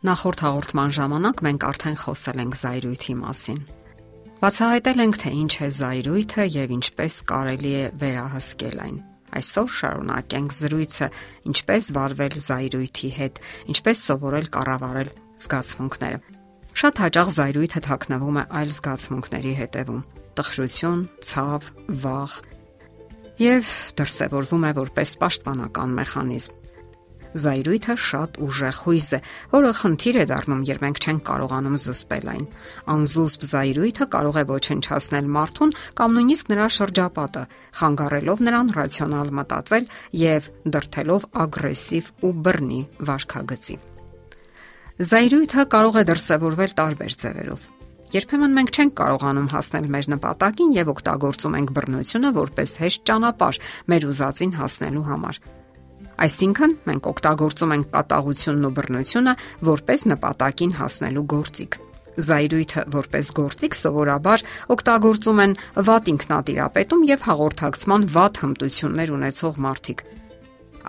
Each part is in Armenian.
Նախորդ հաղորդման ժամանակ մենք արդեն խոսել ենք զայրույթի մասին։ Բացահայտել ենք, թե ինչ է զայրույթը եւ ինչպես կարելի է վերահսկել այն։ Այսօր շարունակենք զրույցը ինչպես վարվել զայրույթի հետ, ինչպես սովորել կառավարել զգացմունքները։ Շատ հաճախ զայրույթը թաքնվում է այլ զգացմունքների հետևում՝ տխրություն, ցավ, վախ, եւ դրսևորվում է որպես պաշտպանական մեխանիզմ։ Զայրույթը շատ ուժեղ հույզ է, որը խնդիր է դառնում, երբ մենք չենք կարողանում զսպել այն։ Անզուսպ զայրույթը կարող է ոչնչացնել մարդուն կամ նույնիսկ նրա շրջապատը, խանգարելով նրան ռացիոնալ մտածել եւ դրթելով ագրեսիվ ու բռնի վարքագծի։ Զայրույթը կարող է դրսևորվել տարբեր ձևերով։ Երբեմն մենք չենք կարողանում հասնել մեր նպատակին եւ օգտագործում ենք բռնությունը որպես հեշտ ճանապարհ մեր ուզածին հասնելու համար։ Այսինքն մենք օգտագործում ենք կատաղությունն ու բռնությունը որպես նպատակին հասնելու գործիք։ Զայրույթը որպես գործիք սովորաբար օգտագործում են վատ ինքնատիրապետում եւ հաղորդակցման վատ հմտություններ ունեցող մարդիկ։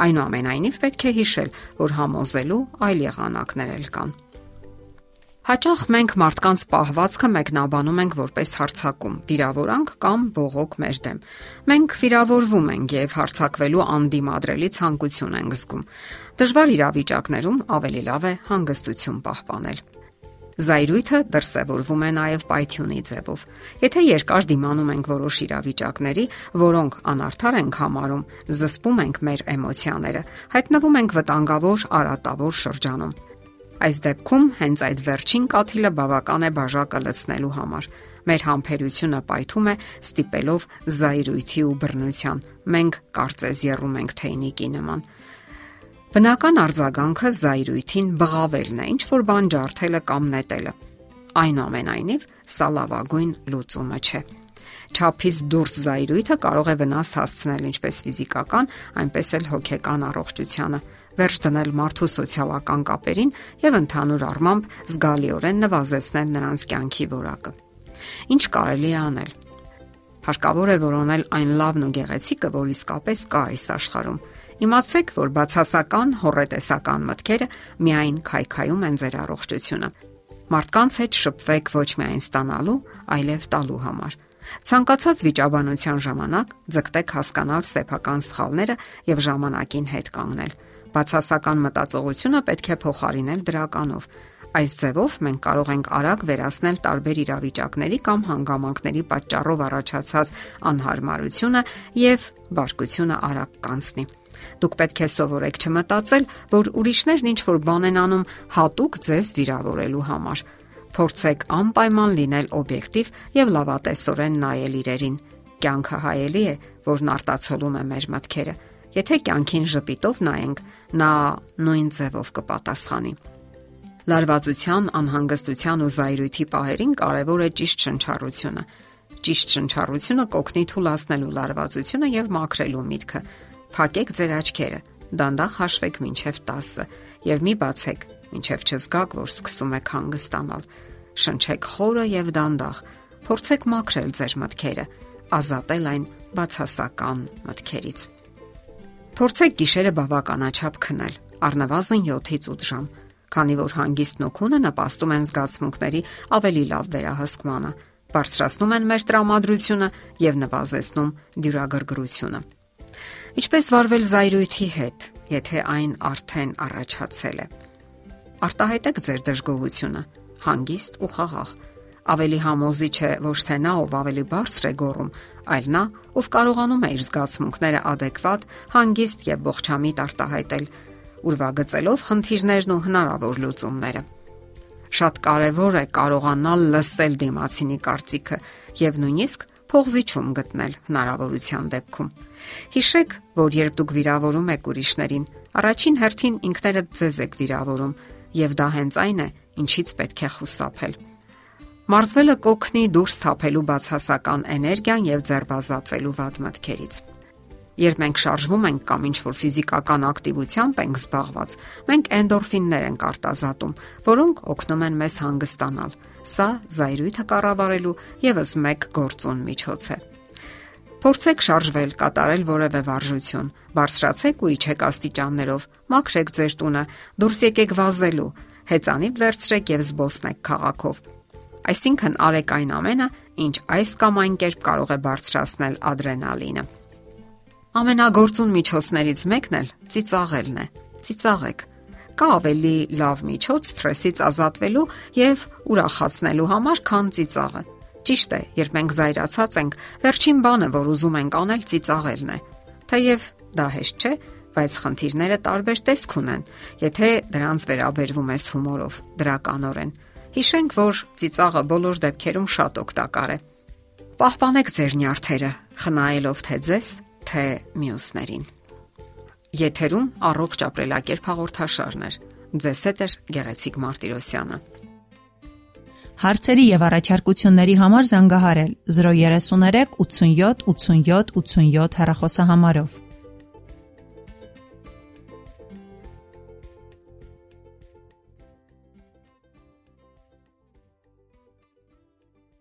Այնուամենայնիվ պետք է հիշել, որ համոզելու այլ եղանակներ էլ կան։ Հաճախ մենք մարդկանց պահվածքը մեկնաբանում ենք որպես հարցակում, վիրավորանք կամ բողոք մեր դեմ։ Մենք վիրավորվում ենք եւ հարցակվելու անդիմադրելի ցանկություն ենք զգում։ Դժվար իրավիճակներում ավելի լավ է հանգստություն պահպանել։ Զայրույթը դրսևորվում է նաև պայթյունի ձևով։ Եթե երկար դիմանում ենք որոշ իրավիճակների, որոնք անարդար ենք համարում, զսպում ենք մեր էմոցիաները, հայտնվում ենք վտանգավոր արատավոր շրջանում Այս դեպքում հենց այդ վերջին կաթիլը բավական է բաժակը լցնելու համար։ Մեր համբերությունը պայթում է, ստիպելով զայրույթի ու բռնության։ Մենք կարծես երում ենք թեյնիկի նման։ Բնական արձագանքը զայրույթին բղավելն է, ինչ որ բան ջարդելը կամ նետելը։ Այնուամենայնիվ, սա լավագույն լուծումը չէ չափից դուրս զայրույթը կարող է վնաս հասցնել ինչպես ֆիզիկական, այնպես էլ հոգեկան առողջությանը վերջ դնել մարդու սոցիալական կապերին եւ ընդհանուր առմամբ զգալիորեն նվազեցնել նրանց կյանքի որակը։ Ինչ կարելի է անել։ Հարկավոր է որոնել այն լավն ու գեղեցիկը, որ իսկապես կա այս աշխարհում։ Իմացեք, որ բացասական հորետեսական մտքերը միայն քայքայում են ձեր առողջությունը։ Մարդկանց հետ շփվեք ոչ միայն ստանալու, այլև տալու համար։ Ցանկացած վիճաբանության ժամանակ ձգտեք հասկանալ սեփական սխալները եւ ժամանակին հետ կանգնել Բացասական մտածողությունը պետք է փոխարինել դրականով։ Այս ձևով մենք կարող ենք արագ վերացնել տարբեր իրավիճակների կամ հանգամանքների պատճառով առաջացած անհարմարությունը եւ բարկությունը արագ կանցնի։ Դուք պետք է սովորեք չմտածել, որ ուրիշներն ինչ որ բան են անում հատուկ ձեզ վիրավորելու համար։ Փորձեք անպայման լինել օբյեկտիվ եւ լավատեսորեն նայել իրերին։ Կյանքը հայելի է, որն արտացոլում է մեր մտքերը Եթե կյանքին ժպիտով նայենք, նա նույն ձևով կպատասխանի։ Լարվածության, անհանգստության ու զայրույթի պահերին կարևոր է ճիշտ շնչառությունը։ Ճիշտ շնչառությունը կօգնի թույլատնելու լարվածությունը եւ մաքրելու միտքը։ Փակեք ձեր աչքերը, դանդաղ հաշվեք մինչև 10 եւ մի բացեք, մինչև չզգաք, որ սկսում եք հանգստանալ։ Շնչեք խորը եւ դանդաղ։ Փորձեք մաքրել ձեր մտքերը, ազատել այն բացասական մտքերից։ Փորձեք գիշերը բավականաչափ քնել, առնվազն 7-ից 8 ժամ, քանի որ հանգիստ նոքունը նպաստում են զգացմունքների ավելի լավ վերահսկմանը, բարձրացնում են մեր տրամադրությունը եւ նվազեցնում դյուրագրգռությունը։ Ինչպես վարվել զայրույթի հետ, եթե այն արդեն առաջացել է։ Արտահայտեք ձեր դժգոհությունը, հանգիստ ու խաղաղ Ավելի համոզիչ է ոչ թե նա, ով ավելի բարձր է գոռում, այլ նա, ով կարողանում է իր զգացմունքները adekvat, հանգիստ եւ ողջամիտ արտահայտել, ուրվագծելով խնդիրներն ու հնարավոր լուծումները։ Շատ կարևոր է կարողանալ լսել դիմացինի կարծիքը եւ նույնիսկ փողզիչում գտնել հնարավորության դեպքում։ Հիշեք, որ երբ դուք վիրավորում եք ուրիշներին, առաջին հերթին ինքներդ ձեզ եք վիրավորում, եւ դա հենց այն է, ինչից պետք է խուսափել։ Մարզվելը կօգնի դուրս թափելու բացասական էներգիան եւ ձերբազատվելու վատ մտքերից։ Երբ մենք շարժվում ենք կամ ինչ-որ ֆիզիկական ակտիվությամբ ենք զբաղված, մենք էնդորֆիններ ենք արտազատում, որոնք օգնում են մեզ հանգստանալ։ Սա զայրույթը կառավարելու եւս մեկ գործոն միջոց է։ Փորձեք շարժվել, կատարել որևէ վարժություն, բարձրացեք ու իջեք աստիճաններով, մաքրեք ձեր տունը, դուրս եկեք վազելու, հեծանիվ վերցրեք եւ զբոսնեք քաղաքով։ Այսինքն արեք այն ամենը, ինչ այս կամ այն կերպ կարող է բարձրացնել ադրենալինը։ Ամենագործուն միջոցներից մեկն էլ ծիծաղելն է։ Ծիծաղեք։ Կա ավելի լավ միջոց սթրեսից ազատվելու եւ ուրախացնելու համար, քան ծիծաղը։ Ճիշտ է, երբ մենք զայրացած ենք, վերջին բանը, որ ուզում ենք անել, ծիծաղելն է։ Թեև դա հեշտ չէ, բայց խնդիրները տարբեր տեսք ունեն, եթե դրանց վերաբերվում ես հումորով, դրականորեն։ Հիշենք, որ ծիծաղը բոլոր դեպքերում շատ օգտակար է։ Պահպանեք ձեր նյարդերը, խնայելով թե ձեզ, թե մյուսներին։ Եթերում առողջ ապրելակերպ հաղորդաշարներ։ Ձեզ հետ է Գեղեցիկ Մարտիրոսյանը։ Հարցերի եւ առաջարկությունների համար զանգահարել 033 87 87 87 հեռախոսահամարով։